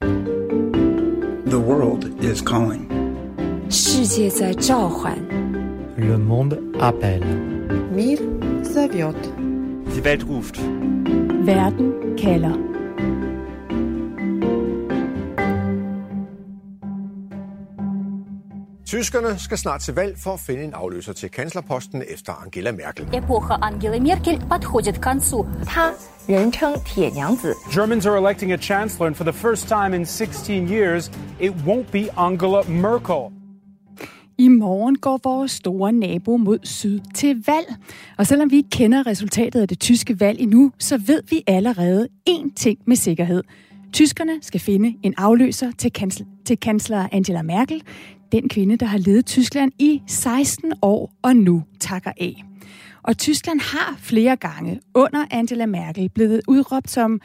The world is calling. 世界在召唤。Le monde appelle. Mir zavjot. Die Welt ruft. Werden Keller. Tyskerne skal snart til valg for at finde en afløser til kanslerposten efter Angela Merkel. Epocha Angela Merkel подходит к концу. Germans are electing a chancellor, and for the first time in 16 years, it won't be Angela Merkel. I morgen går vores store nabo mod syd til valg. Og selvom vi ikke kender resultatet af det tyske valg endnu, så ved vi allerede én ting med sikkerhed – Tyskerne skal finde en afløser til, kansler, til kansler Angela Merkel, den kvinde, der har ledet Tyskland i 16 år og nu takker af. Og Tyskland har flere gange under Angela Merkel blevet udråbt som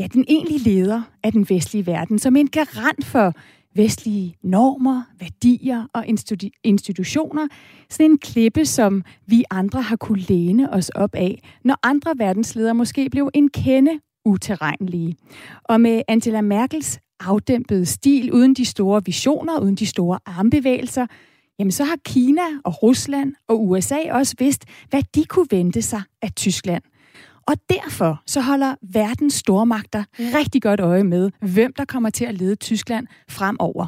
ja, den egentlige leder af den vestlige verden, som en garant for vestlige normer, værdier og institu- institutioner. Sådan en klippe, som vi andre har kunne læne os op af, når andre verdensledere måske blev en kende uterrenlige. Og med Angela Merkels afdæmpede stil, uden de store visioner, uden de store armbevægelser, jamen så har Kina og Rusland og USA også vidst, hvad de kunne vente sig af Tyskland. Og derfor så holder verdens stormagter rigtig godt øje med, hvem der kommer til at lede Tyskland fremover.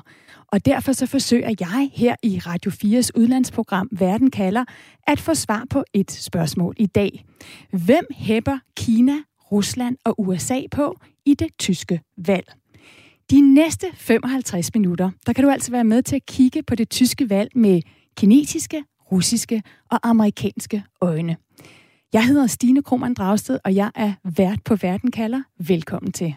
Og derfor så forsøger jeg her i Radio 4's udlandsprogram Verden kalder at få svar på et spørgsmål i dag. Hvem hæpper Kina, Rusland og USA på i det tyske valg? De næste 55 minutter, der kan du altså være med til at kigge på det tyske valg med kinesiske, russiske og amerikanske øjne. Jeg hedder Stine Krohmann Dragsted, og jeg er vært på Verden kalder. Velkommen til.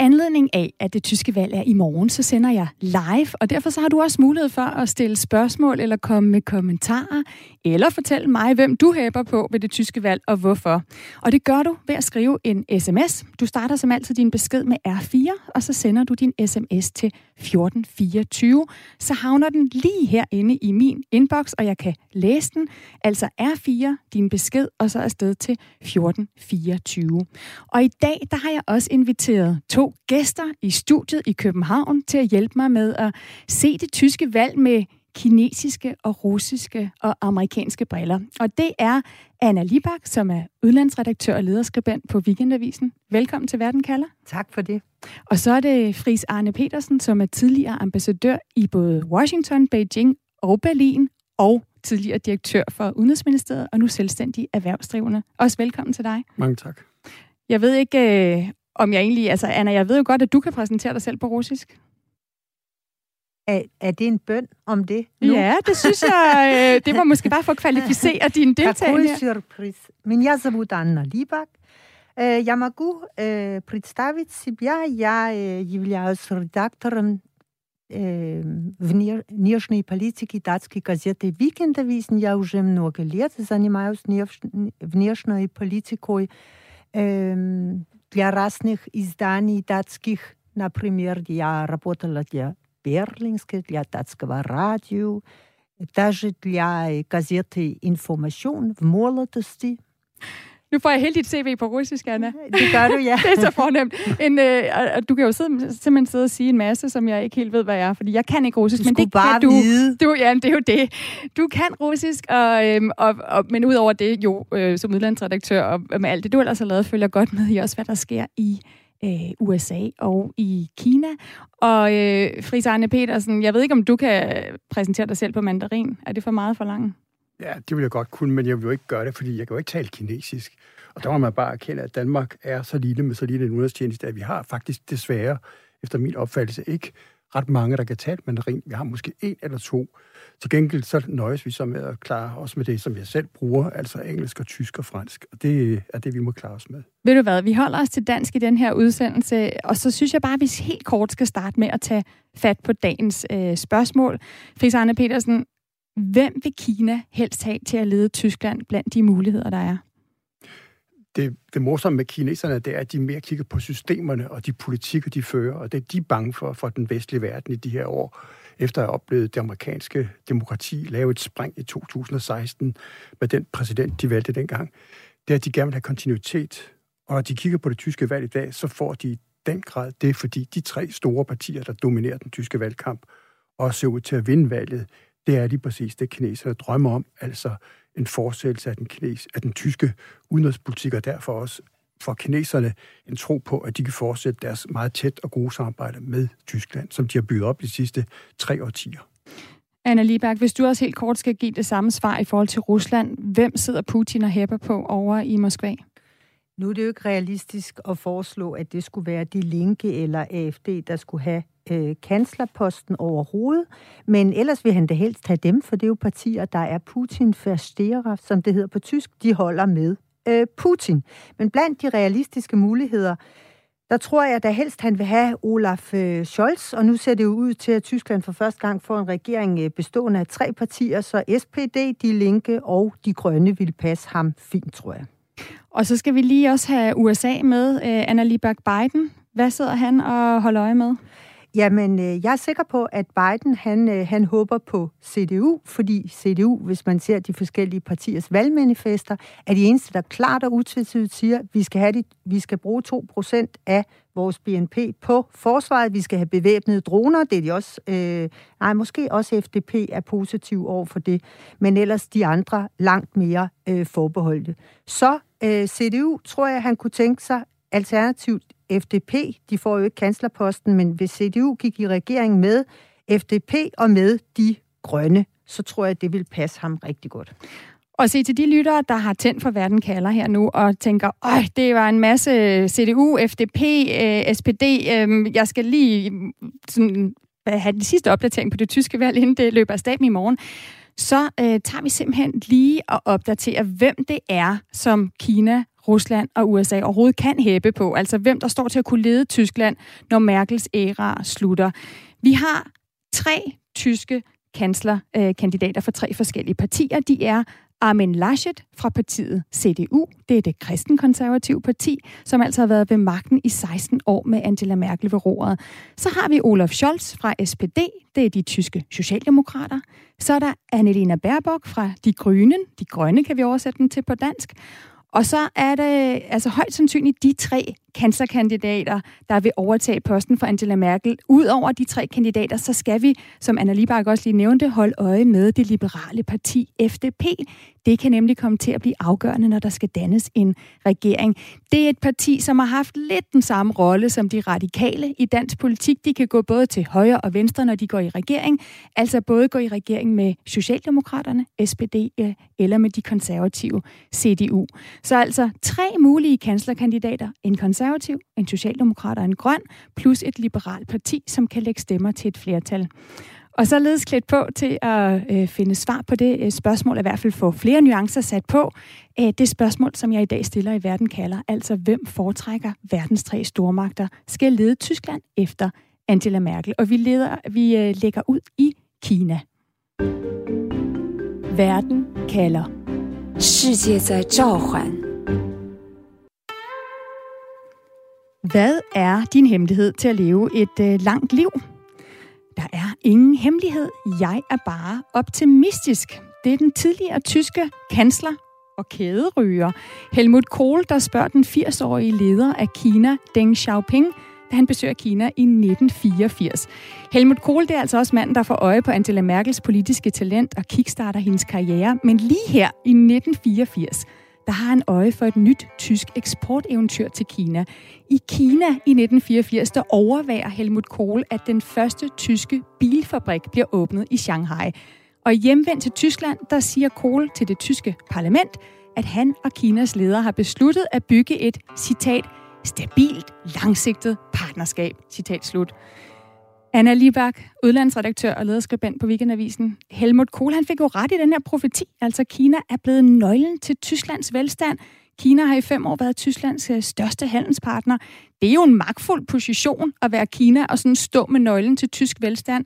Anledning af, at det tyske valg er i morgen, så sender jeg live, og derfor så har du også mulighed for at stille spørgsmål eller komme med kommentarer, eller fortælle mig, hvem du hæber på ved det tyske valg og hvorfor. Og det gør du ved at skrive en sms. Du starter som altid din besked med R4, og så sender du din sms til 1424. Så havner den lige herinde i min inbox, og jeg kan læse den. Altså R4, din besked, og så afsted til 1424. Og i dag, der har jeg også inviteret to gæster i studiet i København til at hjælpe mig med at se det tyske valg med kinesiske og russiske og amerikanske briller. Og det er Anna Libak, som er udlandsredaktør og lederskribent på Weekendavisen. Velkommen til Verden kalder. Tak for det. Og så er det Fris Arne Petersen, som er tidligere ambassadør i både Washington, Beijing og Berlin, og tidligere direktør for Udenrigsministeriet, og nu selvstændig erhvervsdrivende. Også velkommen til dig. Mange tak. Jeg ved ikke, øh, om jeg egentlig... Altså, Anna, jeg ved jo godt, at du kan præsentere dig selv på russisk. Er, er det en bøn om det nu? Ja, det synes jeg, øh, det var måske bare for at kvalificere din deltagelse. Какой сюрприз. Меня зовут Анна Либак. Э, Я могу э, представить себя. Я э, являюсь редактором э, вне- внешней политики датской газеты «Викендависен». Я уже много лет занимаюсь внеш- внешней политикой эм, для разных изданий датских. Например, я работала для Берлинской, для датского радио, даже для газеты «Информation» в молодости. Nu får jeg helt dit CV på russisk, Anna. Det gør du, ja. det er så fornemt. En, øh, og du kan jo sidde, simpelthen sidde og sige en masse, som jeg ikke helt ved, hvad jeg er, fordi jeg kan ikke russisk. Du men det bare kan du. vide. Du, ja, det er jo det. Du kan russisk, og, øhm, og, og, men udover det, jo, øh, som udlandsredaktør og med alt det, du ellers har lavet, følger godt med i også, hvad der sker i øh, USA og i Kina. Og øh, Fris Arne Petersen, jeg ved ikke, om du kan præsentere dig selv på mandarin. Er det for meget for langt? Ja, det ville jeg godt kunne, men jeg vil jo ikke gøre det, fordi jeg kan jo ikke tale kinesisk. Og der må man bare erkende, at Danmark er så lille med så lille en udenrigstjeneste, at vi har faktisk desværre, efter min opfattelse, ikke ret mange, der kan tale mandarin. Vi har måske en eller to. Til gengæld så nøjes vi så med at klare os med det, som jeg selv bruger, altså engelsk og tysk og fransk. Og det er det, vi må klare os med. Ved du hvad, vi holder os til dansk i den her udsendelse, og så synes jeg bare, at vi helt kort skal starte med at tage fat på dagens øh, spørgsmål. Fris Arne Petersen, hvem vil Kina helst have til at lede Tyskland blandt de muligheder, der er? Det, det morsomme med kineserne, det er, at de mere kigger på systemerne og de politikker, de fører, og det er de er bange for, for den vestlige verden i de her år, efter at have oplevet det amerikanske demokrati lave et spring i 2016 med den præsident, de valgte dengang. det er, at de gerne vil have kontinuitet. Og når de kigger på det tyske valg i dag, så får de i den grad det, fordi de tre store partier, der dominerer den tyske valgkamp, og ser ud til at vinde valget, det er lige præcis det, kineserne drømmer om, altså en fortsættelse af den, kines, af den tyske udenrigspolitik, og derfor også for kineserne en tro på, at de kan fortsætte deres meget tæt og gode samarbejde med Tyskland, som de har bygget op de sidste tre årtier. Anna Lieberg, hvis du også helt kort skal give det samme svar i forhold til Rusland, hvem sidder Putin og hæpper på over i Moskva? Nu er det jo ikke realistisk at foreslå, at det skulle være de linke eller AFD, der skulle have øh, kanslerposten overhovedet. Men ellers vil han da helst have dem, for det er jo partier, der er putin versterer som det hedder på tysk. De holder med øh, Putin. Men blandt de realistiske muligheder, der tror jeg da helst, han vil have Olaf øh, Scholz, og nu ser det jo ud til, at Tyskland for første gang får en regering øh, bestående af tre partier, så SPD, De Linke og De Grønne vil passe ham fint, tror jeg. Og så skal vi lige også have USA med, øh, Anna Libak Biden. Hvad sidder han og holder øje med? Jamen, øh, jeg er sikker på, at Biden han, øh, han håber på CDU, fordi CDU, hvis man ser de forskellige partiers valgmanifester, er de eneste, der klart og utvetydigt siger, at vi skal, have de, vi skal bruge 2% af vores BNP på forsvaret. Vi skal have bevæbnede droner. Det er de også... Øh, nej, måske også FDP er positiv over for det. Men ellers de andre langt mere øh, forbeholdte. Så øh, CDU tror jeg, han kunne tænke sig alternativt FDP, de får jo ikke kanslerposten, men hvis CDU gik i regering med FDP og med de grønne, så tror jeg, det vil passe ham rigtig godt. Og se til de lyttere, der har tændt for verden kalder her nu, og tænker, øj, det var en masse CDU, FDP, øh, SPD, øh, jeg skal lige sådan, have den sidste opdatering på det tyske valg, inden det løber af staben i morgen så øh, tager vi simpelthen lige og opdaterer, hvem det er, som Kina Rusland og USA overhovedet kan hæppe på. Altså hvem der står til at kunne lede Tyskland, når Merkels æra slutter. Vi har tre tyske kanslerkandidater øh, fra tre forskellige partier. De er Armin Laschet fra partiet CDU. Det er det kristenkonservative parti, som altså har været ved magten i 16 år med Angela Merkel ved roret. Så har vi Olaf Scholz fra SPD. Det er de tyske socialdemokrater. Så er der Annelena Baerbock fra De Grønne. De Grønne kan vi oversætte dem til på dansk. Og så er det altså højst sandsynligt de tre kanslerkandidater, der vil overtage posten for Angela Merkel. Udover de tre kandidater, så skal vi, som Anna Libak også lige nævnte, holde øje med det liberale parti FDP. Det kan nemlig komme til at blive afgørende, når der skal dannes en regering. Det er et parti, som har haft lidt den samme rolle som de radikale i dansk politik. De kan gå både til højre og venstre, når de går i regering. Altså både gå i regering med Socialdemokraterne, SPD eh, eller med de konservative CDU. Så altså tre mulige kanslerkandidater. En konservativ, en socialdemokrat og en grøn, plus et liberalt parti, som kan lægge stemmer til et flertal. Og så ledes klædt på til at øh, finde svar på det øh, spørgsmål, i hvert fald få flere nuancer sat på. Øh, det spørgsmål, som jeg i dag stiller i Verden kalder, altså hvem foretrækker verdens tre stormagter, skal lede Tyskland efter Angela Merkel. Og vi, leder, vi øh, lægger ud i Kina. Verden kalder. 世界在召唤。Hvad er din hemmelighed til at leve et øh, langt liv? Ingen hemmelighed. Jeg er bare optimistisk. Det er den tidligere tyske kansler og kæderyger Helmut Kohl, der spørger den 80-årige leder af Kina, Deng Xiaoping, da han besøger Kina i 1984. Helmut Kohl det er altså også manden, der får øje på Angela Merkels politiske talent og kickstarter hendes karriere. Men lige her i 1984, der har han øje for et nyt tysk eksporteventyr til Kina. I Kina i 1984, der overværer Helmut Kohl, at den første tyske bilfabrik bliver åbnet i Shanghai. Og hjemvendt til Tyskland, der siger Kohl til det tyske parlament, at han og Kinas leder har besluttet at bygge et, citat, stabilt, langsigtet partnerskab, citat slut. Anna Libak, udlandsredaktør og lederskribent på Weekendavisen. Helmut Kohl han fik jo ret i den her profeti. Altså Kina er blevet nøglen til Tysklands velstand. Kina har i fem år været Tysklands øh, største handelspartner. Det er jo en magtfuld position at være Kina og sådan stå med nøglen til tysk velstand.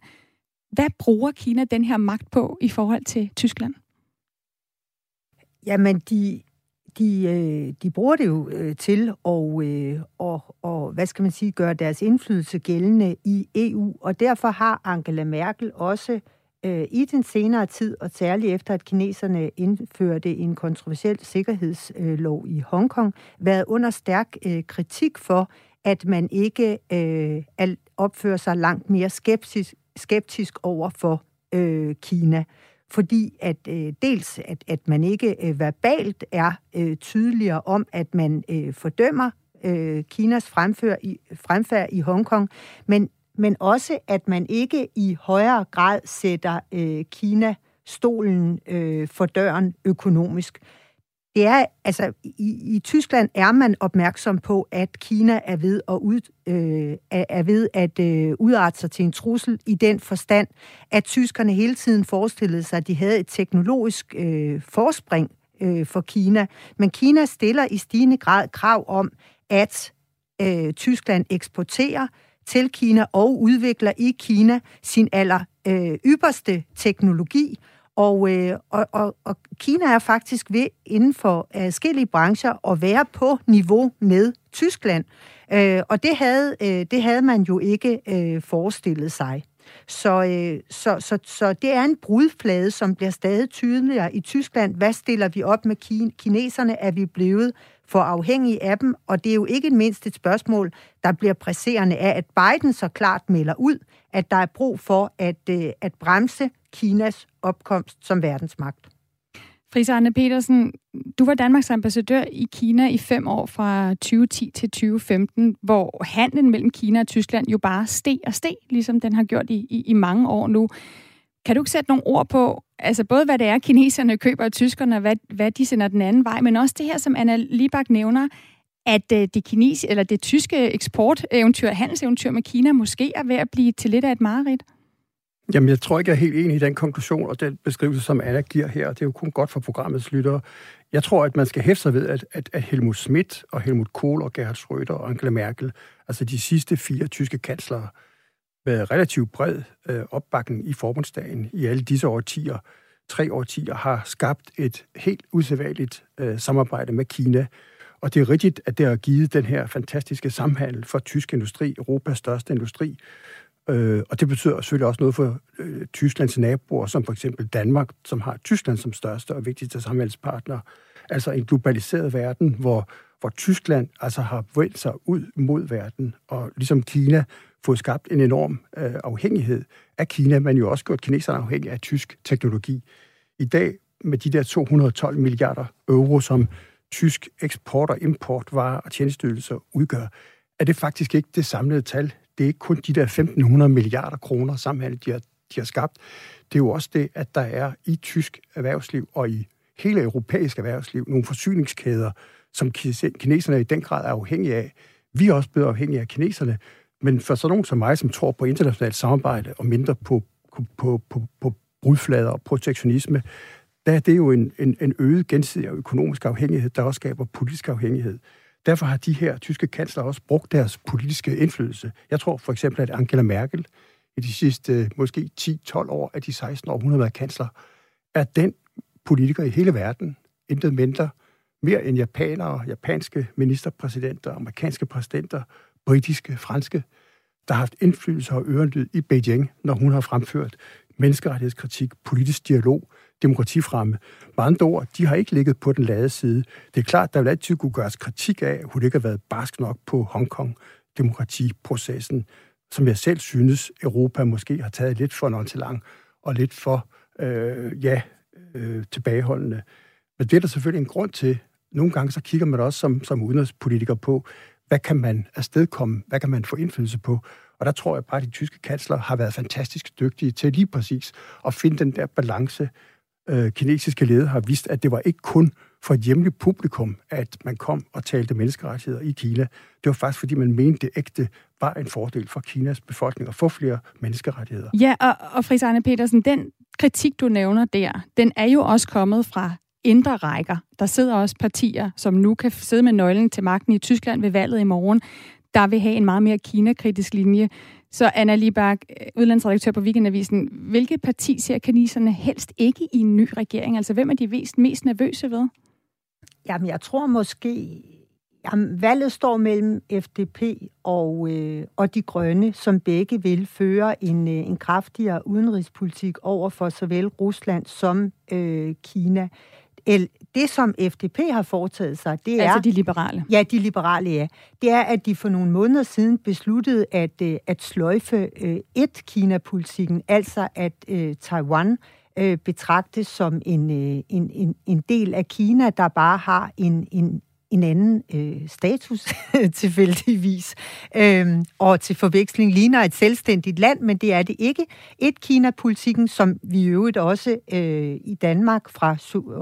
Hvad bruger Kina den her magt på i forhold til Tyskland? Jamen, de, de, øh, de bruger det jo øh, til at og, øh, og, og, hvad skal man sige, gøre deres indflydelse gældende i EU, og derfor har Angela Merkel også øh, i den senere tid, og særligt efter at kineserne indførte en kontroversiel sikkerhedslov i Hongkong, været under stærk øh, kritik for, at man ikke øh, opfører sig langt mere skeptisk, skeptisk over for øh, Kina fordi at øh, dels at, at man ikke øh, verbalt er øh, tydeligere om, at man øh, fordømmer øh, Kinas fremfør i, fremfærd i Hongkong, men, men også at man ikke i højere grad sætter øh, Kina stolen øh, for døren økonomisk. Det er, altså, i, i Tyskland er man opmærksom på, at Kina er ved at, ud, øh, er ved at øh, udarte sig til en trussel i den forstand, at tyskerne hele tiden forestillede sig, at de havde et teknologisk øh, forspring øh, for Kina. Men Kina stiller i stigende grad krav om, at øh, Tyskland eksporterer til Kina og udvikler i Kina sin aller øh, ypperste teknologi, og, øh, og, og, og Kina er faktisk ved inden for forskellige brancher at være på niveau med Tyskland. Øh, og det havde, øh, det havde man jo ikke øh, forestillet sig. Så, øh, så, så, så det er en brudflade, som bliver stadig tydeligere i Tyskland. Hvad stiller vi op med kin- kineserne? Er vi blevet for afhængige af dem? Og det er jo ikke mindst et spørgsmål, der bliver presserende af, at Biden så klart melder ud, at der er brug for at, øh, at bremse Kinas opkomst som verdensmagt. Frisa Arne Petersen, du var Danmarks ambassadør i Kina i fem år fra 2010 til 2015, hvor handlen mellem Kina og Tyskland jo bare steg og steg, ligesom den har gjort i, i, i mange år nu. Kan du ikke sætte nogle ord på, altså både hvad det er, kineserne køber af tyskerne, og hvad, hvad de sender den anden vej, men også det her, som Anna Libak nævner, at øh, det, kines, eller det tyske eksporteventyr, handelseventyr med Kina, måske er ved at blive til lidt af et mareridt? Jamen, jeg tror ikke, jeg er helt enig i den konklusion og den beskrivelse, som Anna giver her. Det er jo kun godt for programmets lyttere. Jeg tror, at man skal hæfte sig ved, at, at, at Helmut Schmidt og Helmut Kohl og Gerhard Schröder og Angela Merkel, altså de sidste fire tyske kanslere, med relativt bred øh, opbakning i forbundsdagen i alle disse årtier, tre årtier, har skabt et helt usædvanligt øh, samarbejde med Kina. Og det er rigtigt, at det har givet den her fantastiske samhandel for tysk industri, Europas største industri, Øh, og det betyder selvfølgelig også noget for øh, Tysklands naboer, som for eksempel Danmark, som har Tyskland som største og vigtigste samarbejdspartner. Altså en globaliseret verden, hvor, hvor Tyskland altså har vendt sig ud mod verden, og ligesom Kina fået skabt en enorm øh, afhængighed af Kina, men jo også gjort kineserne afhængige af tysk teknologi. I dag, med de der 212 milliarder euro, som tysk eksport og import, varer og tjenesteydelser udgør, er det faktisk ikke det samlede tal det er ikke kun de der 1.500 milliarder kroner samhandel, de har, de har skabt. Det er jo også det, at der er i tysk erhvervsliv og i hele europæisk erhvervsliv nogle forsyningskæder, som kineserne i den grad er afhængige af. Vi er også blevet afhængige af kineserne, men for sådan nogen som mig, som tror på internationalt samarbejde og mindre på, på, på, på brudflader og protektionisme, der er det jo en, en, en øget gensidig økonomisk afhængighed, der også skaber politisk afhængighed. Derfor har de her tyske kansler også brugt deres politiske indflydelse. Jeg tror for eksempel, at Angela Merkel i de sidste øh, måske 10-12 år af de 16 år, hun har været kansler, er den politiker i hele verden, intet mindre, mere end japanere, japanske ministerpræsidenter, amerikanske præsidenter, britiske, franske, der har haft indflydelse og ørenlyd i Beijing, når hun har fremført menneskerettighedskritik, politisk dialog, demokratifremme. Med andre ord, de har ikke ligget på den lade side. Det er klart, der vil altid kunne gøres kritik af, at hun ikke har været barsk nok på Hongkong-demokratiprocessen, som jeg selv synes, Europa måske har taget lidt for nonchalant og lidt for, øh, ja, øh, tilbageholdende. Men det er der selvfølgelig en grund til. Nogle gange så kigger man også som, som udenrigspolitiker på, hvad kan man afstedkomme, hvad kan man få indflydelse på. Og der tror jeg bare, at de tyske kansler har været fantastisk dygtige til lige præcis at finde den der balance øh, kinesiske ledere har vist, at det var ikke kun for et hjemligt publikum, at man kom og talte menneskerettigheder i Kina. Det var faktisk, fordi man mente, det ægte var en fordel for Kinas befolkning at få flere menneskerettigheder. Ja, og, og Fris Arne Petersen, den kritik, du nævner der, den er jo også kommet fra indre rækker. Der sidder også partier, som nu kan sidde med nøglen til magten i Tyskland ved valget i morgen, der vil have en meget mere Kina-kritisk linje. Så Anna Libak, øh, udlandsredaktør på Weekendavisen, hvilket parti ser kaniserne helst ikke i en ny regering? Altså, hvem er de mest, mest nervøse ved? Jamen, jeg tror måske, Jamen, valget står mellem FDP og, øh, og de grønne, som begge vil føre en, øh, en kraftigere udenrigspolitik over for såvel Rusland som øh, Kina det, som FDP har foretaget sig, det er... Altså de liberale. Ja, de liberale, ja. Det er, at de for nogle måneder siden besluttede at, øh, at sløjfe øh, et-Kina-politikken, altså at øh, Taiwan betragtes som en, en, en, en del af Kina, der bare har en, en, en anden øh, status tilfældigvis. Øhm, og til forveksling ligner et selvstændigt land, men det er det ikke. Et Kina-politikken, som vi i øvrigt også øh, i Danmark fra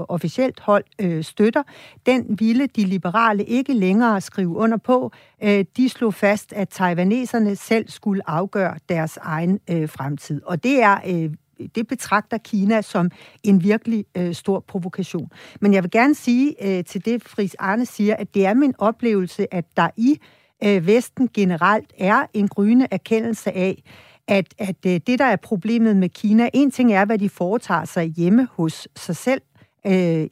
officielt hold øh, støtter, den ville de liberale ikke længere skrive under på. Øh, de slog fast, at taiwaneserne selv skulle afgøre deres egen øh, fremtid. Og det er øh, det betragter Kina som en virkelig øh, stor provokation. Men jeg vil gerne sige øh, til det, Fris Arne siger, at det er min oplevelse, at der i øh, Vesten generelt er en gryende erkendelse af, at, at øh, det, der er problemet med Kina, en ting er, hvad de foretager sig hjemme hos sig selv, øh,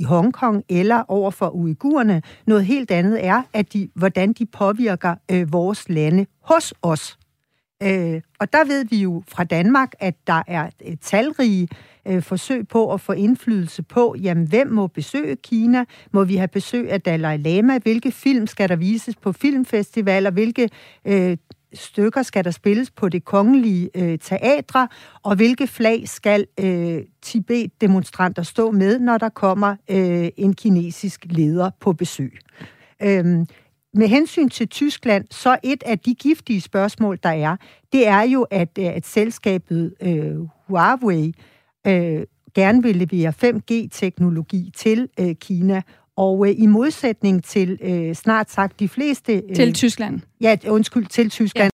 i Hongkong eller over for uigurerne. Noget helt andet er, at de, hvordan de påvirker øh, vores lande hos os. Øh, og der ved vi jo fra Danmark, at der er øh, talrige øh, forsøg på at få indflydelse på, jamen hvem må besøge Kina? Må vi have besøg af Dalai Lama? Hvilke film skal der vises på filmfestivaler? Hvilke øh, stykker skal der spilles på det kongelige øh, teatre? Og hvilke flag skal øh, Tibet-demonstranter stå med, når der kommer øh, en kinesisk leder på besøg? Øhm, med hensyn til Tyskland, så et af de giftige spørgsmål, der er, det er jo, at, øh, at selskabet øh, Huawei øh, gerne vil levere 5G-teknologi til øh, Kina, og øh, i modsætning til øh, snart sagt de fleste... Øh, til Tyskland. Ja, undskyld, til Tyskland.